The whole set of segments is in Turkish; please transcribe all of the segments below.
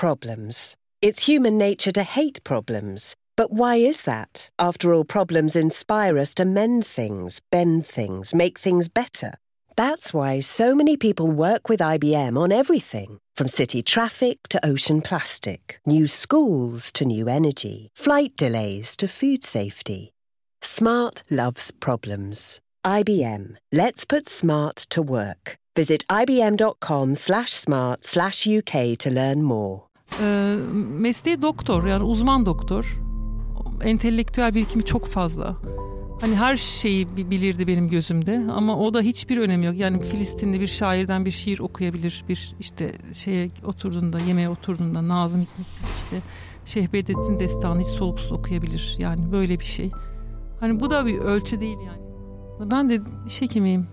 problems. It's human nature to hate problems. But why is that? After all, problems inspire us to mend things, bend things, make things better. That's why so many people work with IBM on everything from city traffic to ocean plastic, new schools to new energy, flight delays to food safety. Smart loves problems. IBM. Let's put smart to work. Visit ibm.com slash smart slash UK to learn more. Ee, mesleği doktor yani uzman doktor. Entelektüel birikimi çok fazla. Hani her şeyi bilirdi benim gözümde ama o da hiçbir önemi yok. Yani Filistinli bir şairden bir şiir okuyabilir. Bir işte şeye oturduğunda, yemeğe oturduğunda Nazım Hikmet işte Şeyh Bedrettin Destanı hiç soluksuz okuyabilir. Yani böyle bir şey. Hani bu da bir ölçü değil yani. Ben de diş hekimiyim.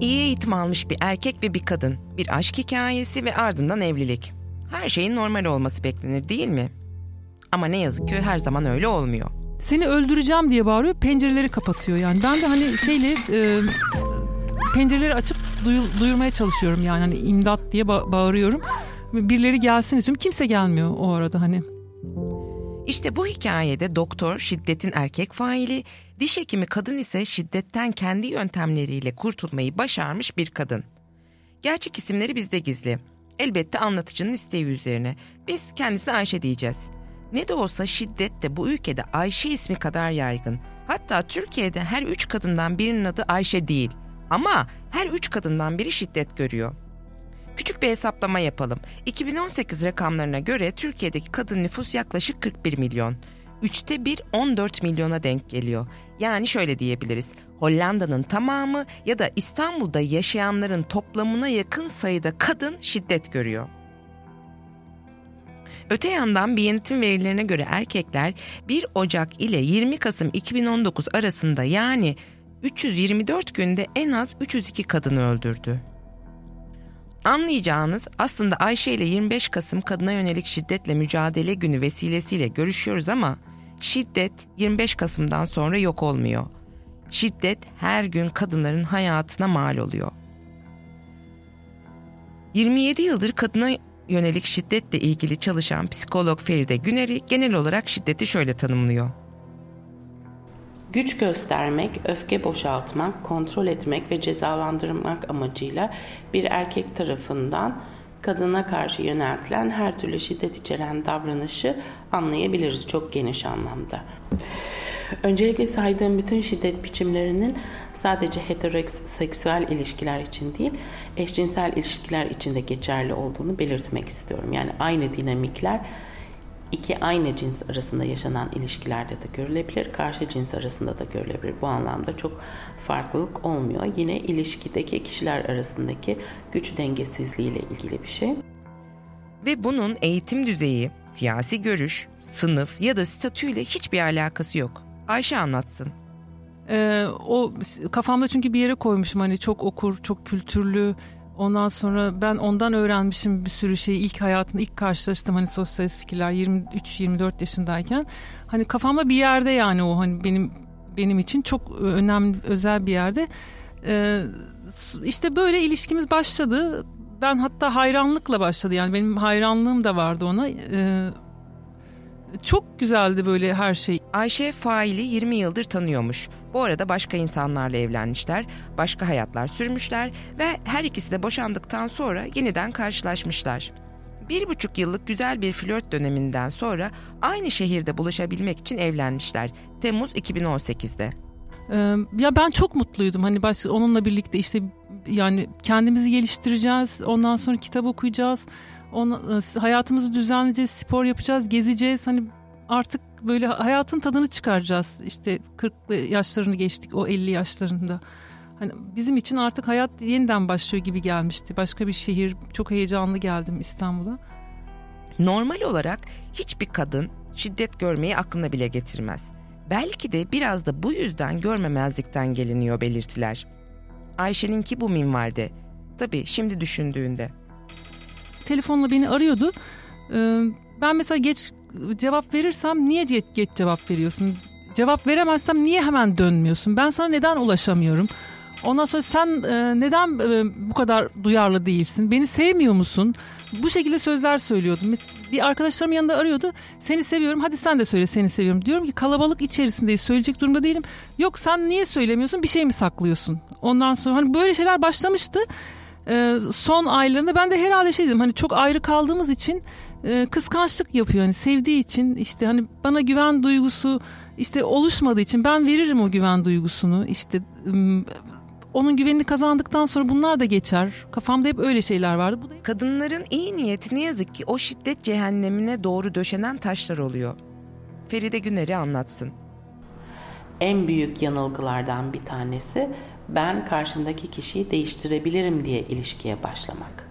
İyi eğitim almış bir erkek ve bir kadın. Bir aşk hikayesi ve ardından evlilik. Her şeyin normal olması beklenir değil mi? Ama ne yazık ki her zaman öyle olmuyor. Seni öldüreceğim diye bağırıyor pencereleri kapatıyor yani. Ben de hani şeyle e, pencereleri açıp duyu, duyurmaya çalışıyorum yani hani imdat diye ba- bağırıyorum. Birileri gelsin istiyorum. Kimse gelmiyor o arada hani. İşte bu hikayede doktor şiddetin erkek faili, diş hekimi kadın ise şiddetten kendi yöntemleriyle kurtulmayı başarmış bir kadın. Gerçek isimleri bizde gizli. Elbette anlatıcının isteği üzerine. Biz kendisine Ayşe diyeceğiz. Ne de olsa şiddet de bu ülkede Ayşe ismi kadar yaygın. Hatta Türkiye'de her üç kadından birinin adı Ayşe değil. Ama her üç kadından biri şiddet görüyor. Küçük bir hesaplama yapalım. 2018 rakamlarına göre Türkiye'deki kadın nüfus yaklaşık 41 milyon. Üçte bir 14 milyona denk geliyor. Yani şöyle diyebiliriz. Hollanda'nın tamamı ya da İstanbul'da yaşayanların toplamına yakın sayıda kadın şiddet görüyor. Öte yandan Biyanet'in verilerine göre erkekler 1 Ocak ile 20 Kasım 2019 arasında yani 324 günde en az 302 kadını öldürdü. Anlayacağınız aslında Ayşe ile 25 Kasım kadına yönelik şiddetle mücadele günü vesilesiyle görüşüyoruz ama şiddet 25 Kasım'dan sonra yok olmuyor. Şiddet her gün kadınların hayatına mal oluyor. 27 yıldır kadına yönelik şiddetle ilgili çalışan psikolog Feride Güner'i genel olarak şiddeti şöyle tanımlıyor. Güç göstermek, öfke boşaltmak, kontrol etmek ve cezalandırmak amacıyla bir erkek tarafından kadına karşı yöneltilen her türlü şiddet içeren davranışı anlayabiliriz çok geniş anlamda. Öncelikle saydığım bütün şiddet biçimlerinin sadece heteroseksüel ilişkiler için değil, eşcinsel ilişkiler için de geçerli olduğunu belirtmek istiyorum. Yani aynı dinamikler iki aynı cins arasında yaşanan ilişkilerde de görülebilir, karşı cins arasında da görülebilir. Bu anlamda çok farklılık olmuyor. Yine ilişkideki kişiler arasındaki güç dengesizliği ile ilgili bir şey. Ve bunun eğitim düzeyi, siyasi görüş, sınıf ya da statüyle hiçbir alakası yok. Ayşe anlatsın. Ee, o kafamda çünkü bir yere koymuşum hani çok okur, çok kültürlü. Ondan sonra ben ondan öğrenmişim bir sürü şeyi ilk hayatımda ilk karşılaştım hani sosyalist fikirler 23-24 yaşındayken. Hani kafamda bir yerde yani o hani benim benim için çok önemli özel bir yerde. Ee, işte böyle ilişkimiz başladı. Ben hatta hayranlıkla başladı yani benim hayranlığım da vardı ona. Ee, çok güzeldi böyle her şey. Ayşe faili 20 yıldır tanıyormuş. Bu arada başka insanlarla evlenmişler, başka hayatlar sürmüşler ve her ikisi de boşandıktan sonra yeniden karşılaşmışlar. Bir buçuk yıllık güzel bir flört döneminden sonra aynı şehirde buluşabilmek için evlenmişler. Temmuz 2018'de. Ee, ya ben çok mutluydum hani baş, onunla birlikte işte yani kendimizi geliştireceğiz ondan sonra kitap okuyacağız onu, e, hayatımızı düzenleyeceğiz, spor yapacağız, gezeceğiz. Hani artık böyle hayatın tadını çıkaracağız. İşte 40 yaşlarını geçtik o 50 yaşlarında. Hani bizim için artık hayat yeniden başlıyor gibi gelmişti. Başka bir şehir, çok heyecanlı geldim İstanbul'a. Normal olarak hiçbir kadın şiddet görmeyi aklına bile getirmez. Belki de biraz da bu yüzden görmemezlikten geliniyor belirtiler. Ayşe'ninki bu minvalde. Tabii şimdi düşündüğünde telefonla beni arıyordu. Ee, ben mesela geç cevap verirsem niye geç, geç cevap veriyorsun? Cevap veremezsem niye hemen dönmüyorsun? Ben sana neden ulaşamıyorum? Ondan sonra sen e, neden e, bu kadar duyarlı değilsin? Beni sevmiyor musun? bu şekilde sözler söylüyordum. Bir arkadaşlarım yanında arıyordu. Seni seviyorum hadi sen de söyle seni seviyorum. Diyorum ki kalabalık içerisindeyiz söyleyecek durumda değilim. Yok sen niye söylemiyorsun bir şey mi saklıyorsun? Ondan sonra hani böyle şeyler başlamıştı. Ee, son aylarında ben de herhalde şey dedim hani çok ayrı kaldığımız için e, kıskançlık yapıyor. Hani sevdiği için işte hani bana güven duygusu işte oluşmadığı için ben veririm o güven duygusunu. İşte onun güvenini kazandıktan sonra bunlar da geçer. Kafamda hep öyle şeyler vardı. Bu da... Kadınların iyi niyeti ne yazık ki o şiddet cehennemine doğru döşenen taşlar oluyor. Feride Güner'i anlatsın. En büyük yanılgılardan bir tanesi ben karşımdaki kişiyi değiştirebilirim diye ilişkiye başlamak.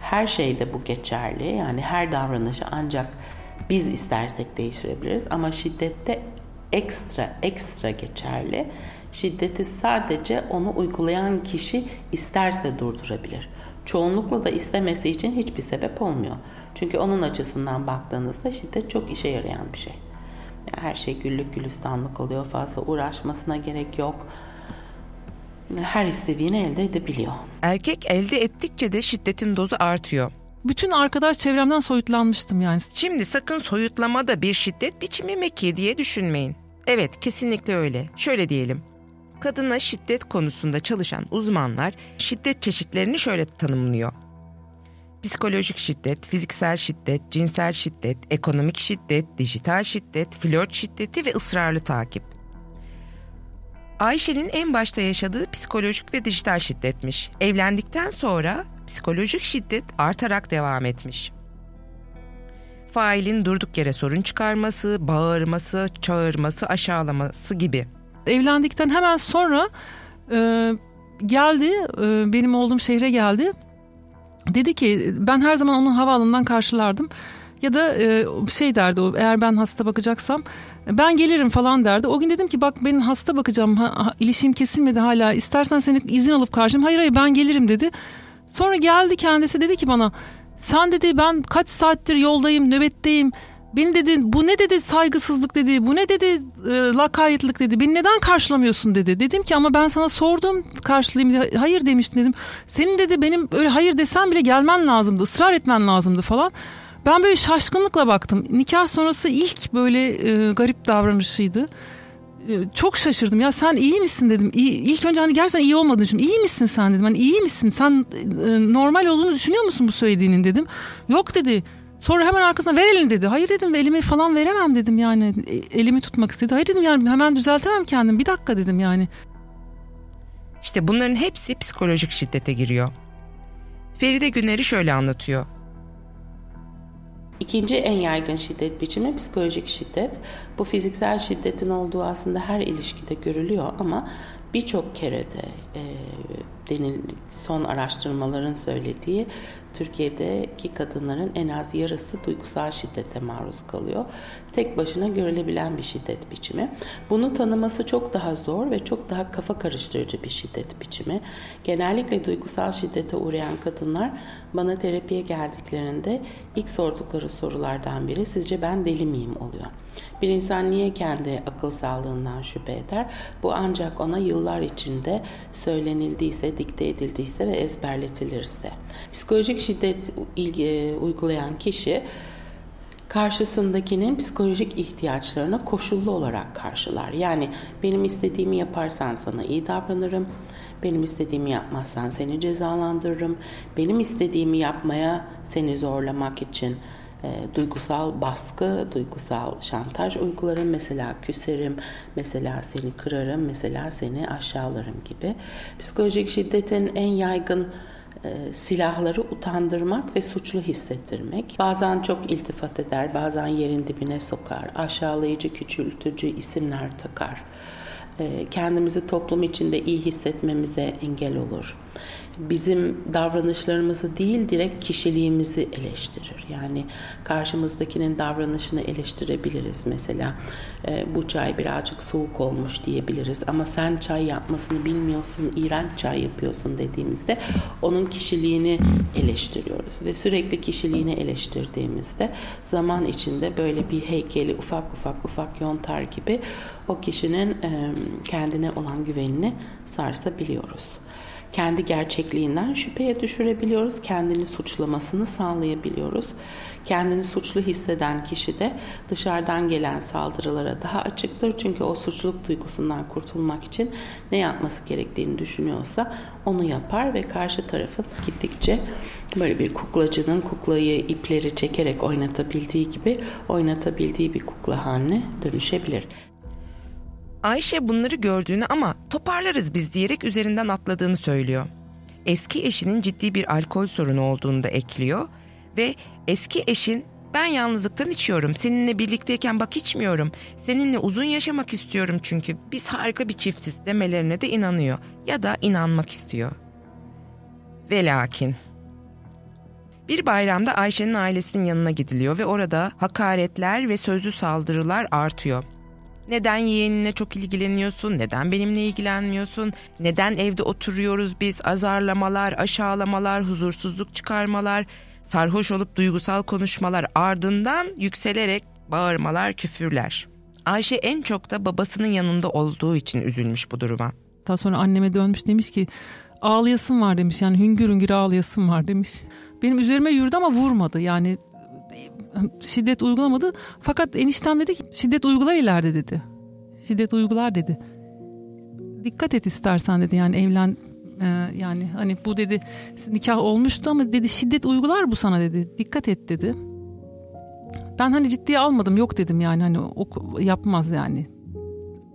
Her şeyde bu geçerli. Yani her davranışı ancak biz istersek değiştirebiliriz ama şiddette ekstra ekstra geçerli. Şiddeti sadece onu uygulayan kişi isterse durdurabilir. Çoğunlukla da istemesi için hiçbir sebep olmuyor. Çünkü onun açısından baktığınızda şiddet çok işe yarayan bir şey. her şey güllük gülistanlık oluyor. Fazla uğraşmasına gerek yok. Her istediğini elde edebiliyor. Erkek elde ettikçe de şiddetin dozu artıyor. Bütün arkadaş çevremden soyutlanmıştım yani. Şimdi sakın soyutlama da bir şiddet biçimi mi ki diye düşünmeyin. Evet kesinlikle öyle. Şöyle diyelim. Kadına şiddet konusunda çalışan uzmanlar şiddet çeşitlerini şöyle tanımlıyor. Psikolojik şiddet, fiziksel şiddet, cinsel şiddet, ekonomik şiddet, dijital şiddet, flört şiddeti ve ısrarlı takip. Ayşe'nin en başta yaşadığı psikolojik ve dijital şiddetmiş. Evlendikten sonra psikolojik şiddet artarak devam etmiş. Failin durduk yere sorun çıkarması, bağırması, çağırması, aşağılaması gibi evlendikten hemen sonra e, geldi e, benim olduğum şehre geldi. Dedi ki ben her zaman onu havaalanından karşılardım. Ya da e, şey derdi o eğer ben hasta bakacaksam ben gelirim falan derdi. O gün dedim ki bak benim hasta bakacağım ha, ha, ilişkim kesilmedi hala istersen seni izin alıp karşılayayım. Hayır hayır ben gelirim dedi. Sonra geldi kendisi dedi ki bana sen dedi ben kaç saattir yoldayım nöbetteyim Beni dedi bu ne dedi saygısızlık dedi. Bu ne dedi e, lakaytlık dedi. Beni neden karşılamıyorsun dedi. Dedim ki ama ben sana sordum karşılayayım. Hayır demiştin dedim. Senin dedi benim öyle hayır desem bile gelmen lazımdı. ısrar etmen lazımdı falan. Ben böyle şaşkınlıkla baktım. Nikah sonrası ilk böyle e, garip davranışıydı. E, çok şaşırdım. Ya sen iyi misin dedim. İyi, ilk önce hani gerçekten iyi olmadığını düşündüm. İyi misin sen dedim. Hani iyi misin? Sen e, normal olduğunu düşünüyor musun bu söylediğinin dedim. Yok dedi Sonra hemen arkasına ver elini dedi. Hayır dedim elimi falan veremem dedim yani. E, elimi tutmak istedi. Hayır dedim yani hemen düzeltemem kendim. Bir dakika dedim yani. İşte bunların hepsi psikolojik şiddete giriyor. Feride Güner'i şöyle anlatıyor. İkinci en yaygın şiddet biçimi psikolojik şiddet. Bu fiziksel şiddetin olduğu aslında her ilişkide görülüyor ama birçok kere de e, denil, son araştırmaların söylediği Türkiye'deki kadınların en az yarısı duygusal şiddete maruz kalıyor. Tek başına görülebilen bir şiddet biçimi. Bunu tanıması çok daha zor ve çok daha kafa karıştırıcı bir şiddet biçimi. Genellikle duygusal şiddete uğrayan kadınlar bana terapiye geldiklerinde ilk sordukları sorulardan biri sizce ben deli miyim oluyor. Bir insan niye kendi akıl sağlığından şüphe eder? Bu ancak ona yıllar içinde söylenildiyse, dikte edildiyse ve ezberletilirse. Psikolojik şiddet ilgi, uygulayan kişi karşısındakinin psikolojik ihtiyaçlarını koşullu olarak karşılar. Yani benim istediğimi yaparsan sana iyi davranırım. Benim istediğimi yapmazsan seni cezalandırırım. Benim istediğimi yapmaya seni zorlamak için e, duygusal baskı, duygusal şantaj uygularım. Mesela küserim, mesela seni kırarım, mesela seni aşağılarım gibi. Psikolojik şiddetin en yaygın e, silahları utandırmak ve suçlu hissettirmek. Bazen çok iltifat eder, bazen yerin dibine sokar, aşağılayıcı, küçültücü isimler takar. E, kendimizi toplum içinde iyi hissetmemize engel olur bizim davranışlarımızı değil direkt kişiliğimizi eleştirir. Yani karşımızdakinin davranışını eleştirebiliriz. Mesela e, bu çay birazcık soğuk olmuş diyebiliriz ama sen çay yapmasını bilmiyorsun, iğrenç çay yapıyorsun dediğimizde onun kişiliğini eleştiriyoruz ve sürekli kişiliğini eleştirdiğimizde zaman içinde böyle bir heykeli ufak ufak ufak yontar gibi o kişinin e, kendine olan güvenini sarsabiliyoruz. Kendi gerçekliğinden şüpheye düşürebiliyoruz. Kendini suçlamasını sağlayabiliyoruz. Kendini suçlu hisseden kişi de dışarıdan gelen saldırılara daha açıktır. Çünkü o suçluluk duygusundan kurtulmak için ne yapması gerektiğini düşünüyorsa onu yapar ve karşı tarafın gittikçe böyle bir kuklacının kuklayı ipleri çekerek oynatabildiği gibi oynatabildiği bir kukla haline dönüşebilir. Ayşe bunları gördüğünü ama toparlarız biz diyerek üzerinden atladığını söylüyor. Eski eşinin ciddi bir alkol sorunu olduğunu da ekliyor ve eski eşin ben yalnızlıktan içiyorum. Seninle birlikteyken bak içmiyorum. Seninle uzun yaşamak istiyorum çünkü biz harika bir çiftiz demelerine de inanıyor ya da inanmak istiyor. Ve lakin bir bayramda Ayşe'nin ailesinin yanına gidiliyor ve orada hakaretler ve sözlü saldırılar artıyor. Neden yeğeninle çok ilgileniyorsun? Neden benimle ilgilenmiyorsun? Neden evde oturuyoruz biz? Azarlamalar, aşağılamalar, huzursuzluk çıkarmalar, sarhoş olup duygusal konuşmalar ardından yükselerek bağırmalar, küfürler. Ayşe en çok da babasının yanında olduğu için üzülmüş bu duruma. Daha sonra anneme dönmüş demiş ki ağlayasın var demiş yani hüngür hüngür ağlayasın var demiş. Benim üzerime yürüdü ama vurmadı yani şiddet uygulamadı. Fakat eniştem dedi ki şiddet uygular ileride dedi. Şiddet uygular dedi. Dikkat et istersen dedi yani evlen e, yani hani bu dedi nikah olmuştu ama dedi şiddet uygular bu sana dedi. Dikkat et dedi. Ben hani ciddiye almadım yok dedim yani hani o yapmaz yani.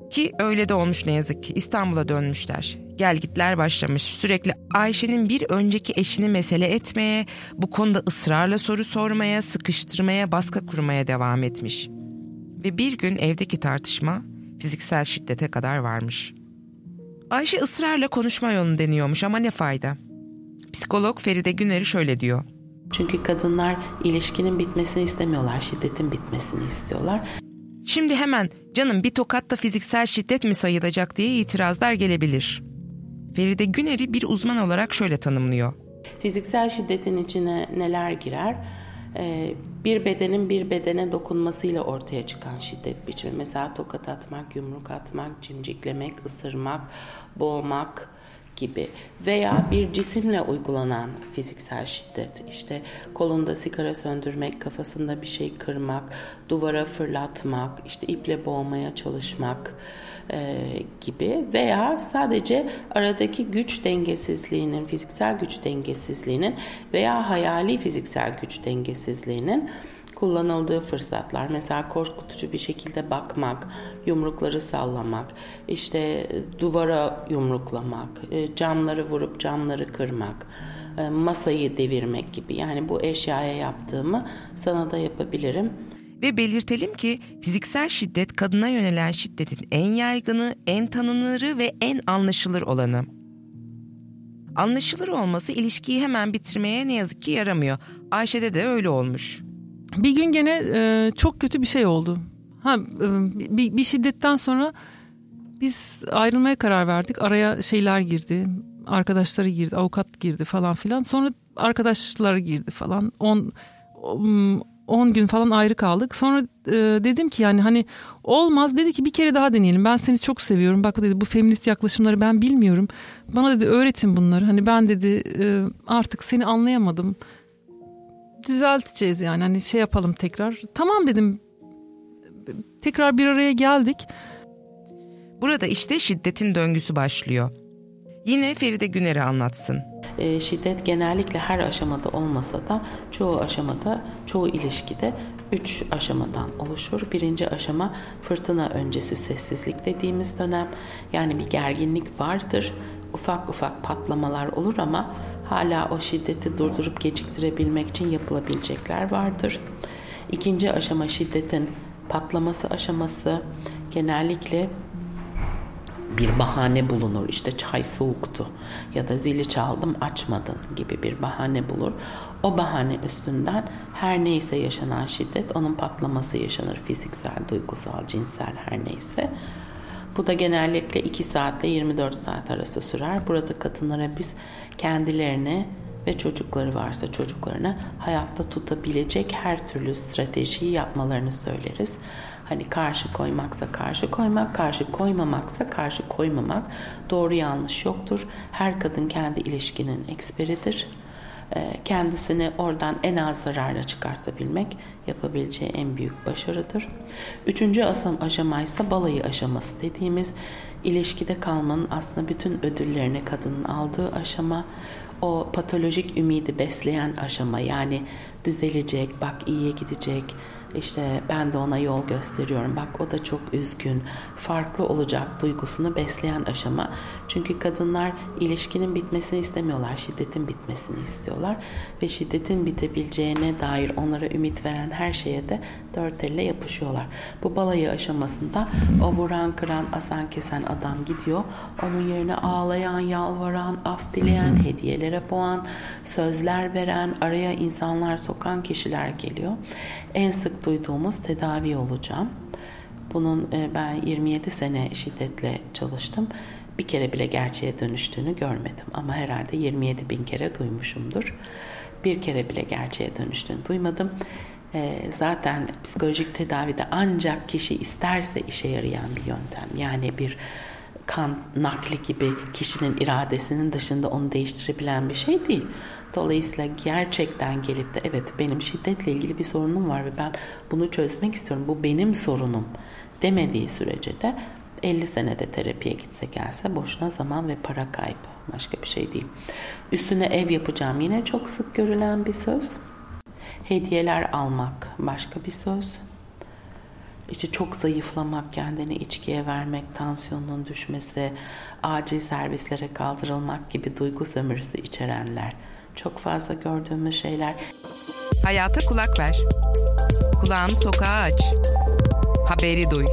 Ki öyle de olmuş ne yazık ki İstanbul'a dönmüşler. Gel gitler başlamış. Sürekli Ayşe'nin bir önceki eşini mesele etmeye, bu konuda ısrarla soru sormaya, sıkıştırmaya, baskı kurmaya devam etmiş. Ve bir gün evdeki tartışma fiziksel şiddete kadar varmış. Ayşe ısrarla konuşma yolunu deniyormuş ama ne fayda? Psikolog Feride Güner'i şöyle diyor. Çünkü kadınlar ilişkinin bitmesini istemiyorlar, şiddetin bitmesini istiyorlar. Şimdi hemen canım bir tokatta fiziksel şiddet mi sayılacak diye itirazlar gelebilir. Feride Güner'i bir uzman olarak şöyle tanımlıyor. Fiziksel şiddetin içine neler girer? Ee, bir bedenin bir bedene dokunmasıyla ortaya çıkan şiddet biçimi. Mesela tokat atmak, yumruk atmak, cimciklemek, ısırmak, boğmak, gibi veya bir cisimle uygulanan fiziksel şiddet işte kolunda sigara söndürmek, kafasında bir şey kırmak, duvara fırlatmak, işte iple boğmaya çalışmak e, gibi veya sadece aradaki güç dengesizliğinin, fiziksel güç dengesizliğinin veya hayali fiziksel güç dengesizliğinin kullanıldığı fırsatlar. Mesela korkutucu bir şekilde bakmak, yumrukları sallamak, işte e, duvara yumruklamak, e, camları vurup camları kırmak, e, masayı devirmek gibi. Yani bu eşyaya yaptığımı sana da yapabilirim. Ve belirtelim ki fiziksel şiddet kadına yönelen şiddetin en yaygını, en tanınırı ve en anlaşılır olanı. Anlaşılır olması ilişkiyi hemen bitirmeye ne yazık ki yaramıyor. Ayşe'de de öyle olmuş bir gün gene e, çok kötü bir şey oldu. Ha e, bir, bir şiddetten sonra biz ayrılmaya karar verdik. Araya şeyler girdi. Arkadaşları girdi, avukat girdi falan filan. Sonra arkadaşları girdi falan. 10 10 gün falan ayrı kaldık. Sonra e, dedim ki yani hani olmaz dedi ki bir kere daha deneyelim. Ben seni çok seviyorum. Bak dedi bu feminist yaklaşımları ben bilmiyorum. Bana dedi öğretin bunları. Hani ben dedi e, artık seni anlayamadım düzelteceğiz yani hani şey yapalım tekrar. Tamam dedim. Tekrar bir araya geldik. Burada işte şiddetin döngüsü başlıyor. Yine Feride Güner'i anlatsın. E, şiddet genellikle her aşamada olmasa da çoğu aşamada, çoğu ilişkide üç aşamadan oluşur. Birinci aşama fırtına öncesi sessizlik dediğimiz dönem. Yani bir gerginlik vardır. Ufak ufak patlamalar olur ama hala o şiddeti durdurup geciktirebilmek için yapılabilecekler vardır. İkinci aşama şiddetin patlaması aşaması genellikle bir bahane bulunur. İşte çay soğuktu ya da zili çaldım açmadın gibi bir bahane bulur. O bahane üstünden her neyse yaşanan şiddet onun patlaması yaşanır. Fiziksel, duygusal, cinsel her neyse. Bu da genellikle 2 saatle 24 saat arası sürer. Burada kadınlara biz kendilerini ve çocukları varsa çocuklarını hayatta tutabilecek her türlü stratejiyi yapmalarını söyleriz. Hani karşı koymaksa karşı koymak, karşı koymamaksa karşı koymamak. Doğru yanlış yoktur. Her kadın kendi ilişkinin eksperidir. Ee, kendisini oradan en az zararla çıkartabilmek yapabileceği en büyük başarıdır. Üçüncü aşama ise balayı aşaması dediğimiz ilişkide kalmanın aslında bütün ödüllerini kadının aldığı aşama o patolojik ümidi besleyen aşama yani düzelecek, bak iyiye gidecek, işte ben de ona yol gösteriyorum. Bak o da çok üzgün, farklı olacak duygusunu besleyen aşama. Çünkü kadınlar ilişkinin bitmesini istemiyorlar, şiddetin bitmesini istiyorlar. Ve şiddetin bitebileceğine dair onlara ümit veren her şeye de dört elle yapışıyorlar. Bu balayı aşamasında o vuran, kıran, asan, kesen adam gidiyor. Onun yerine ağlayan, yalvaran, af dileyen, hediyelere boğan, sözler veren, araya insanlar sokan kişiler geliyor. En sık duyduğumuz tedavi olacağım. Bunun e, ben 27 sene şiddetle çalıştım. Bir kere bile gerçeğe dönüştüğünü görmedim. Ama herhalde 27 bin kere duymuşumdur. Bir kere bile gerçeğe dönüştüğünü duymadım. E, zaten psikolojik tedavide ancak kişi isterse işe yarayan bir yöntem. Yani bir kan nakli gibi kişinin iradesinin dışında onu değiştirebilen bir şey değil. Dolayısıyla gerçekten gelip de evet benim şiddetle ilgili bir sorunum var ve ben bunu çözmek istiyorum. Bu benim sorunum demediği sürece de 50 senede terapiye gitse gelse boşuna zaman ve para kaybı. Başka bir şey değil. Üstüne ev yapacağım yine çok sık görülen bir söz. Hediyeler almak başka bir söz. İşte çok zayıflamak, kendini içkiye vermek, tansiyonun düşmesi, acil servislere kaldırılmak gibi duygu sömürüsü içerenler çok fazla gördüğümüz şeyler. Hayata kulak ver. Kulağını sokağa aç. Haberi duy.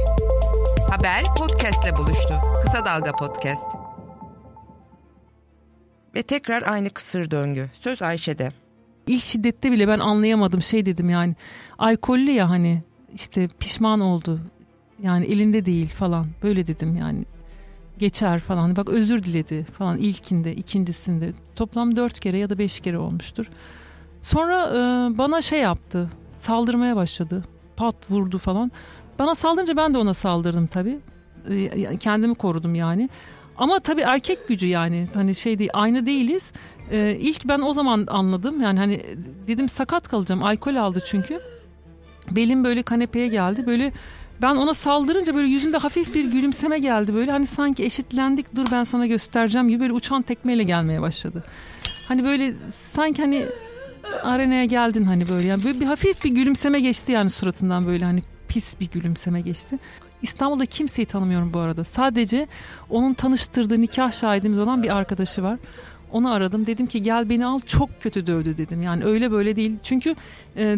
Haber podcastle buluştu. Kısa Dalga Podcast. Ve tekrar aynı kısır döngü. Söz Ayşe'de. İlk şiddette bile ben anlayamadım şey dedim yani. Alkollü ya hani işte pişman oldu. Yani elinde değil falan. Böyle dedim yani geçer falan. Bak özür diledi falan ilkinde, ikincisinde. Toplam dört kere ya da beş kere olmuştur. Sonra e, bana şey yaptı. Saldırmaya başladı. Pat vurdu falan. Bana saldırınca ben de ona saldırdım tabii. E, kendimi korudum yani. Ama tabii erkek gücü yani hani şey değil aynı değiliz. Ee, ilk ben o zaman anladım yani hani dedim sakat kalacağım alkol aldı çünkü. Belim böyle kanepeye geldi böyle ben ona saldırınca böyle yüzünde hafif bir gülümseme geldi böyle hani sanki eşitlendik dur ben sana göstereceğim gibi böyle uçan tekmeyle gelmeye başladı. Hani böyle sanki hani arenaya geldin hani böyle yani böyle bir hafif bir gülümseme geçti yani suratından böyle hani pis bir gülümseme geçti. İstanbul'da kimseyi tanımıyorum bu arada. Sadece onun tanıştırdığı nikah şahidimiz olan bir arkadaşı var. Onu aradım. Dedim ki gel beni al çok kötü dövdü dedim. Yani öyle böyle değil. Çünkü e,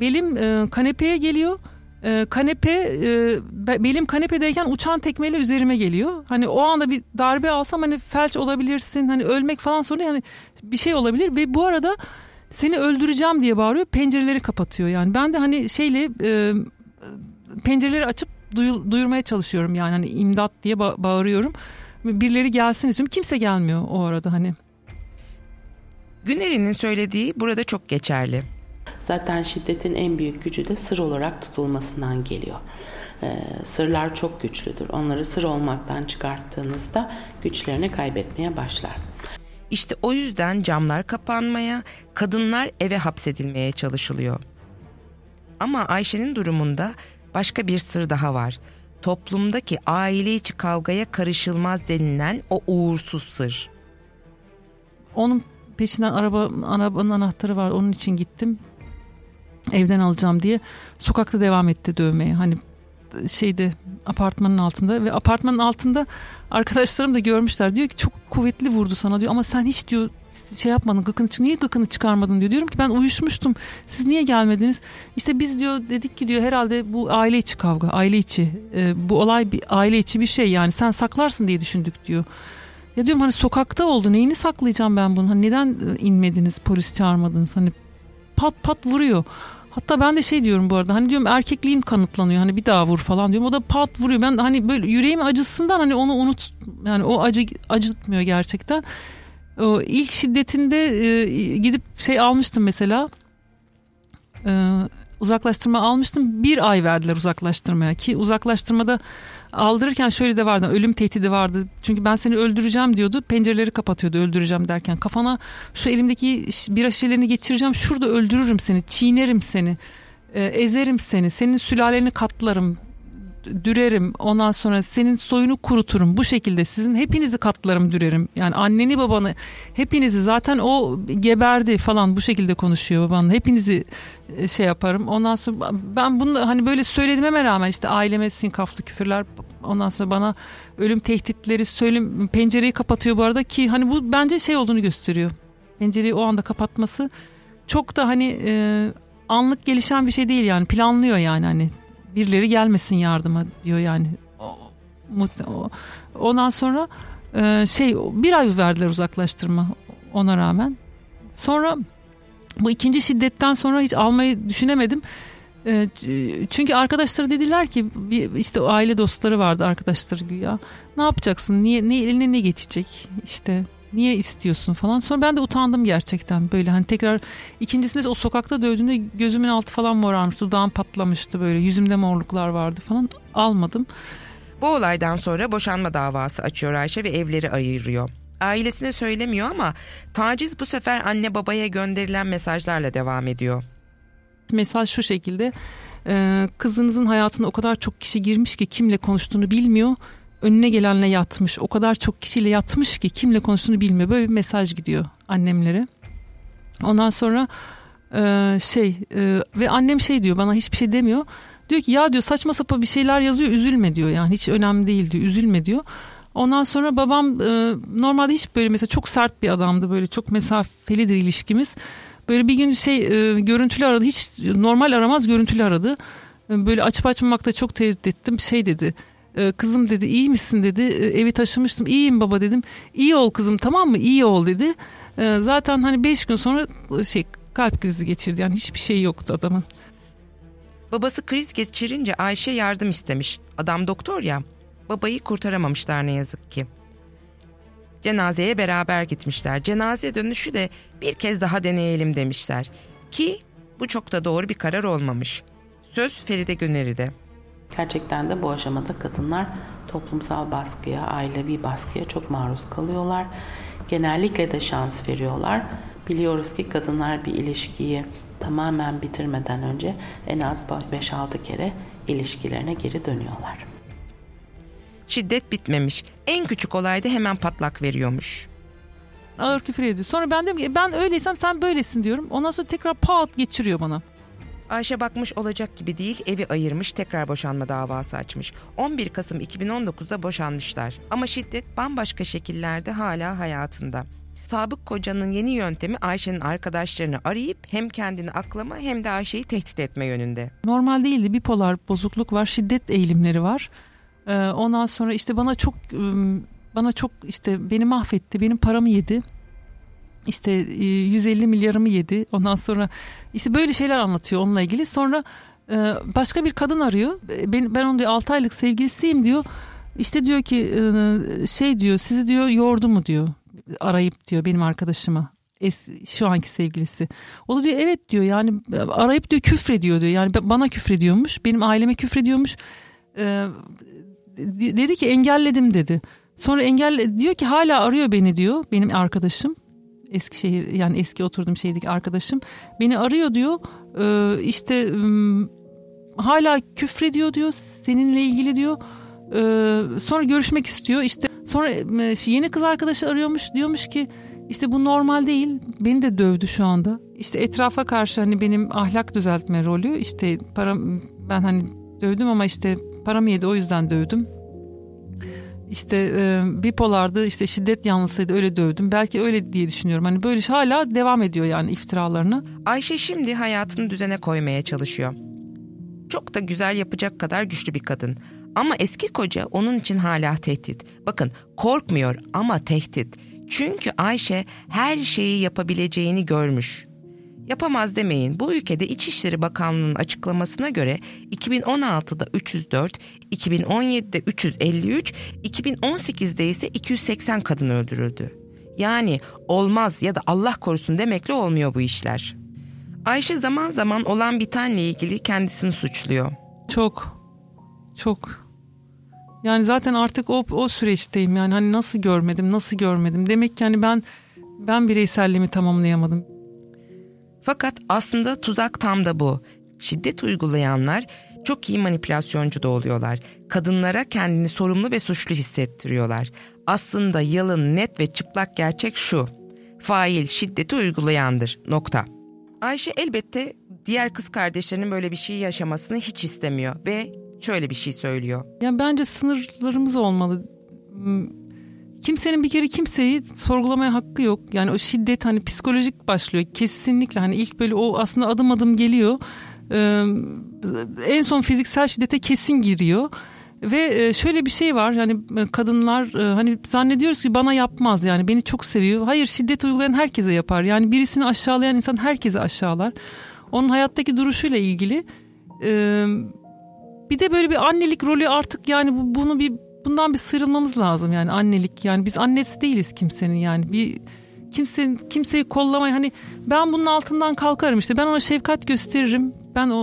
belim e, kanepeye geliyor e, kanepe e, belim kanepedeyken uçan tekmeyle üzerime geliyor. Hani o anda bir darbe alsam hani felç olabilirsin hani ölmek falan sonra yani bir şey olabilir ve bu arada seni öldüreceğim diye bağırıyor pencereleri kapatıyor yani ben de hani şeyle e, pencereleri açıp duyur, duyurmaya çalışıyorum yani hani imdat diye ba- bağırıyorum birileri gelsin istiyorum kimse gelmiyor o arada hani. Güneri'nin söylediği burada çok geçerli. Zaten şiddetin en büyük gücü de sır olarak tutulmasından geliyor. Ee, sırlar çok güçlüdür. Onları sır olmaktan çıkarttığınızda güçlerini kaybetmeye başlar. İşte o yüzden camlar kapanmaya, kadınlar eve hapsedilmeye çalışılıyor. Ama Ayşe'nin durumunda başka bir sır daha var. Toplumdaki aile içi kavgaya karışılmaz denilen o uğursuz sır. Onun peşinden araba arabanın anahtarı var. Onun için gittim evden alacağım diye sokakta devam etti dövmeye. Hani şeyde apartmanın altında ve apartmanın altında arkadaşlarım da görmüşler. Diyor ki çok kuvvetli vurdu sana diyor ama sen hiç diyor şey yapmadın gıkını niye gıkını çıkarmadın diyor. Diyorum ki ben uyuşmuştum. Siz niye gelmediniz? İşte biz diyor dedik ki diyor herhalde bu aile içi kavga, aile içi. E, bu olay bir aile içi bir şey yani sen saklarsın diye düşündük diyor. Ya diyorum hani sokakta oldu. Neyini saklayacağım ben bunu? Hani neden inmediniz, polis çağırmadınız? Hani pat pat vuruyor. Hatta ben de şey diyorum bu arada hani diyorum erkekliğin kanıtlanıyor hani bir daha vur falan diyorum. O da pat vuruyor. Ben hani böyle yüreğim acısından hani onu unut yani o acı acıtmıyor gerçekten. O ilk şiddetinde e, gidip şey almıştım mesela. E, uzaklaştırma almıştım. Bir ay verdiler uzaklaştırmaya ki uzaklaştırmada aldırırken şöyle de vardı ölüm tehdidi vardı. Çünkü ben seni öldüreceğim diyordu. Pencereleri kapatıyordu öldüreceğim derken. Kafana şu elimdeki bira şişelerini geçireceğim. Şurada öldürürüm seni. Çiğnerim seni. E, ezerim seni. Senin sülaleni katlarım dürerim ondan sonra senin soyunu kuruturum bu şekilde sizin hepinizi katlarım dürerim. Yani anneni babanı hepinizi zaten o geberdi falan bu şekilde konuşuyor babanla hepinizi e, şey yaparım. Ondan sonra ben bunu hani böyle söylediğime rağmen işte aileme sinkaflı küfürler ondan sonra bana ölüm tehditleri söylem pencereyi kapatıyor bu arada ki hani bu bence şey olduğunu gösteriyor. Pencereyi o anda kapatması çok da hani e, anlık gelişen bir şey değil yani planlıyor yani hani birileri gelmesin yardıma diyor yani. Ondan sonra e, şey bir ay verdiler uzaklaştırma ona rağmen. Sonra bu ikinci şiddetten sonra hiç almayı düşünemedim. E, çünkü arkadaşları dediler ki işte aile dostları vardı arkadaşları güya. Ne yapacaksın? Niye ne eline ne geçecek? İşte niye istiyorsun falan. Sonra ben de utandım gerçekten böyle hani tekrar ikincisinde o sokakta dövdüğünde gözümün altı falan morarmıştı. Dudağım patlamıştı böyle yüzümde morluklar vardı falan almadım. Bu olaydan sonra boşanma davası açıyor Ayşe ve evleri ayırıyor. Ailesine söylemiyor ama taciz bu sefer anne babaya gönderilen mesajlarla devam ediyor. Mesaj şu şekilde kızınızın hayatına o kadar çok kişi girmiş ki kimle konuştuğunu bilmiyor önüne gelenle yatmış. O kadar çok kişiyle yatmış ki kimle konuştuğunu bilmiyor. Böyle bir mesaj gidiyor annemlere. Ondan sonra e, şey e, ve annem şey diyor bana hiçbir şey demiyor. Diyor ki ya diyor saçma sapan bir şeyler yazıyor üzülme diyor yani hiç önemli değil diyor üzülme diyor. Ondan sonra babam e, normalde hiç böyle mesela çok sert bir adamdı böyle çok mesafelidir ilişkimiz. Böyle bir gün şey e, görüntülü aradı hiç normal aramaz görüntülü aradı. Böyle açıp açmamakta çok tereddüt ettim şey dedi ee, kızım dedi iyi misin dedi ee, evi taşımıştım iyiyim baba dedim iyi ol kızım tamam mı iyi ol dedi ee, zaten hani beş gün sonra şey kalp krizi geçirdi yani hiçbir şey yoktu adamın. Babası kriz geçirince Ayşe yardım istemiş adam doktor ya babayı kurtaramamışlar ne yazık ki. Cenazeye beraber gitmişler. Cenaze dönüşü de bir kez daha deneyelim demişler. Ki bu çok da doğru bir karar olmamış. Söz Feride Güneri'de. Gerçekten de bu aşamada kadınlar toplumsal baskıya, ailevi baskıya çok maruz kalıyorlar. Genellikle de şans veriyorlar. Biliyoruz ki kadınlar bir ilişkiyi tamamen bitirmeden önce en az 5-6 kere ilişkilerine geri dönüyorlar. Şiddet bitmemiş. En küçük olayda hemen patlak veriyormuş. Ağır küfür ediyor. Sonra ben diyorum ki ben öyleysem sen böylesin diyorum. Ondan sonra tekrar pat geçiriyor bana. Ayşe bakmış olacak gibi değil evi ayırmış tekrar boşanma davası açmış. 11 Kasım 2019'da boşanmışlar ama şiddet bambaşka şekillerde hala hayatında. Sabık kocanın yeni yöntemi Ayşe'nin arkadaşlarını arayıp hem kendini aklama hem de Ayşe'yi tehdit etme yönünde. Normal değildi bipolar bozukluk var şiddet eğilimleri var. Ee, ondan sonra işte bana çok bana çok işte beni mahvetti benim paramı yedi işte 150 e, milyarımı yedi. Ondan sonra işte böyle şeyler anlatıyor onunla ilgili. Sonra e, başka bir kadın arıyor. Ben, ben onun diyor 6 aylık sevgilisiyim diyor. İşte diyor ki e, şey diyor sizi diyor yordu mu diyor arayıp diyor benim arkadaşıma es, şu anki sevgilisi. O da diyor evet diyor yani arayıp diyor küfrediyor diyor. Yani bana küfrediyormuş benim aileme küfrediyormuş. Dedi ki engelledim dedi. Sonra engelle diyor ki hala arıyor beni diyor benim arkadaşım. Eskişehir yani eski oturduğum şehirdeki arkadaşım beni arıyor diyor. Ee, işte hala küfrediyor diyor seninle ilgili diyor. Ee, sonra görüşmek istiyor. İşte sonra yeni kız arkadaşı arıyormuş diyormuş ki işte bu normal değil. Beni de dövdü şu anda. İşte etrafa karşı hani benim ahlak düzeltme rolü işte para ben hani dövdüm ama işte paramı yedi o yüzden dövdüm işte e, bipolardı işte şiddet yanlısıydı öyle dövdüm. Belki öyle diye düşünüyorum. Hani böyle hala devam ediyor yani iftiralarını. Ayşe şimdi hayatını düzene koymaya çalışıyor. Çok da güzel yapacak kadar güçlü bir kadın. Ama eski koca onun için hala tehdit. Bakın korkmuyor ama tehdit. Çünkü Ayşe her şeyi yapabileceğini görmüş. Yapamaz demeyin. Bu ülkede İçişleri Bakanlığı'nın açıklamasına göre 2016'da 304, 2017'de 353, 2018'de ise 280 kadın öldürüldü. Yani olmaz ya da Allah korusun demekle olmuyor bu işler. Ayşe zaman zaman olan bitenle ilgili kendisini suçluyor. Çok. Çok. Yani zaten artık o, o süreçteyim yani hani nasıl görmedim nasıl görmedim demek ki hani ben ben bireyselliğimi tamamlayamadım. Fakat aslında tuzak tam da bu. Şiddet uygulayanlar çok iyi manipülasyoncu da oluyorlar. Kadınlara kendini sorumlu ve suçlu hissettiriyorlar. Aslında yalın, net ve çıplak gerçek şu. Fail şiddeti uygulayandır. Nokta. Ayşe elbette diğer kız kardeşlerinin böyle bir şey yaşamasını hiç istemiyor ve şöyle bir şey söylüyor. Yani bence sınırlarımız olmalı. Kimsenin bir kere kimseyi sorgulamaya hakkı yok. Yani o şiddet hani psikolojik başlıyor. Kesinlikle hani ilk böyle o aslında adım adım geliyor. Ee, en son fiziksel şiddete kesin giriyor. Ve e, şöyle bir şey var yani e, kadınlar e, hani zannediyoruz ki bana yapmaz yani beni çok seviyor. Hayır şiddet uygulayan herkese yapar. Yani birisini aşağılayan insan herkese aşağılar. Onun hayattaki duruşuyla ilgili bir de böyle bir annelik rolü artık yani bunu bir bundan bir sıyrılmamız lazım yani annelik yani biz annesi değiliz kimsenin yani bir kimsenin kimseyi kollamaya hani ben bunun altından kalkarım işte ben ona şefkat gösteririm ben o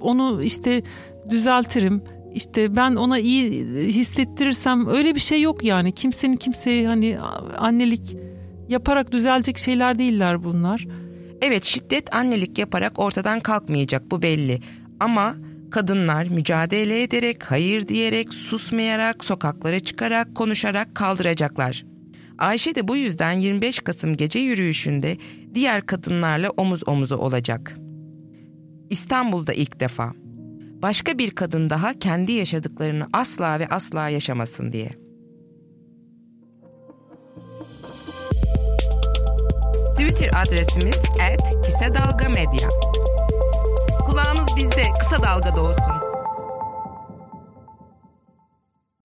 onu işte düzeltirim işte ben ona iyi hissettirirsem öyle bir şey yok yani. Kimsenin kimseye hani annelik yaparak düzelecek şeyler değiller bunlar. Evet şiddet annelik yaparak ortadan kalkmayacak bu belli. Ama kadınlar mücadele ederek, hayır diyerek, susmayarak, sokaklara çıkarak, konuşarak kaldıracaklar. Ayşe de bu yüzden 25 Kasım gece yürüyüşünde diğer kadınlarla omuz omuza olacak. İstanbul'da ilk defa başka bir kadın daha kendi yaşadıklarını asla ve asla yaşamasın diye. Twitter adresimiz @kisedalgamedya. Bizde, kısa olsun.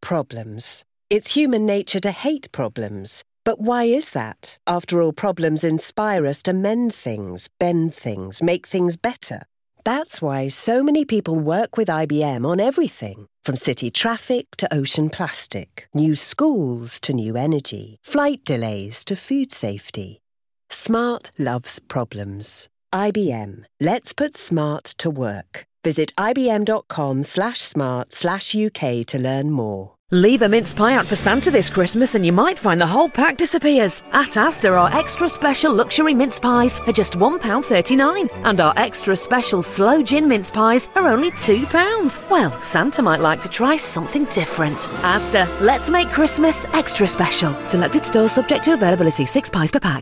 Problems. It's human nature to hate problems. But why is that? After all, problems inspire us to mend things, bend things, make things better. That's why so many people work with IBM on everything from city traffic to ocean plastic, new schools to new energy, flight delays to food safety. Smart loves problems. IBM. Let's put smart to work. Visit ibm.com slash smart slash UK to learn more. Leave a mince pie out for Santa this Christmas and you might find the whole pack disappears. At Asda, our extra special luxury mince pies are just £1.39 and our extra special slow gin mince pies are only £2. Well, Santa might like to try something different. Asda, let's make Christmas extra special. Selected stores subject to availability, six pies per pack.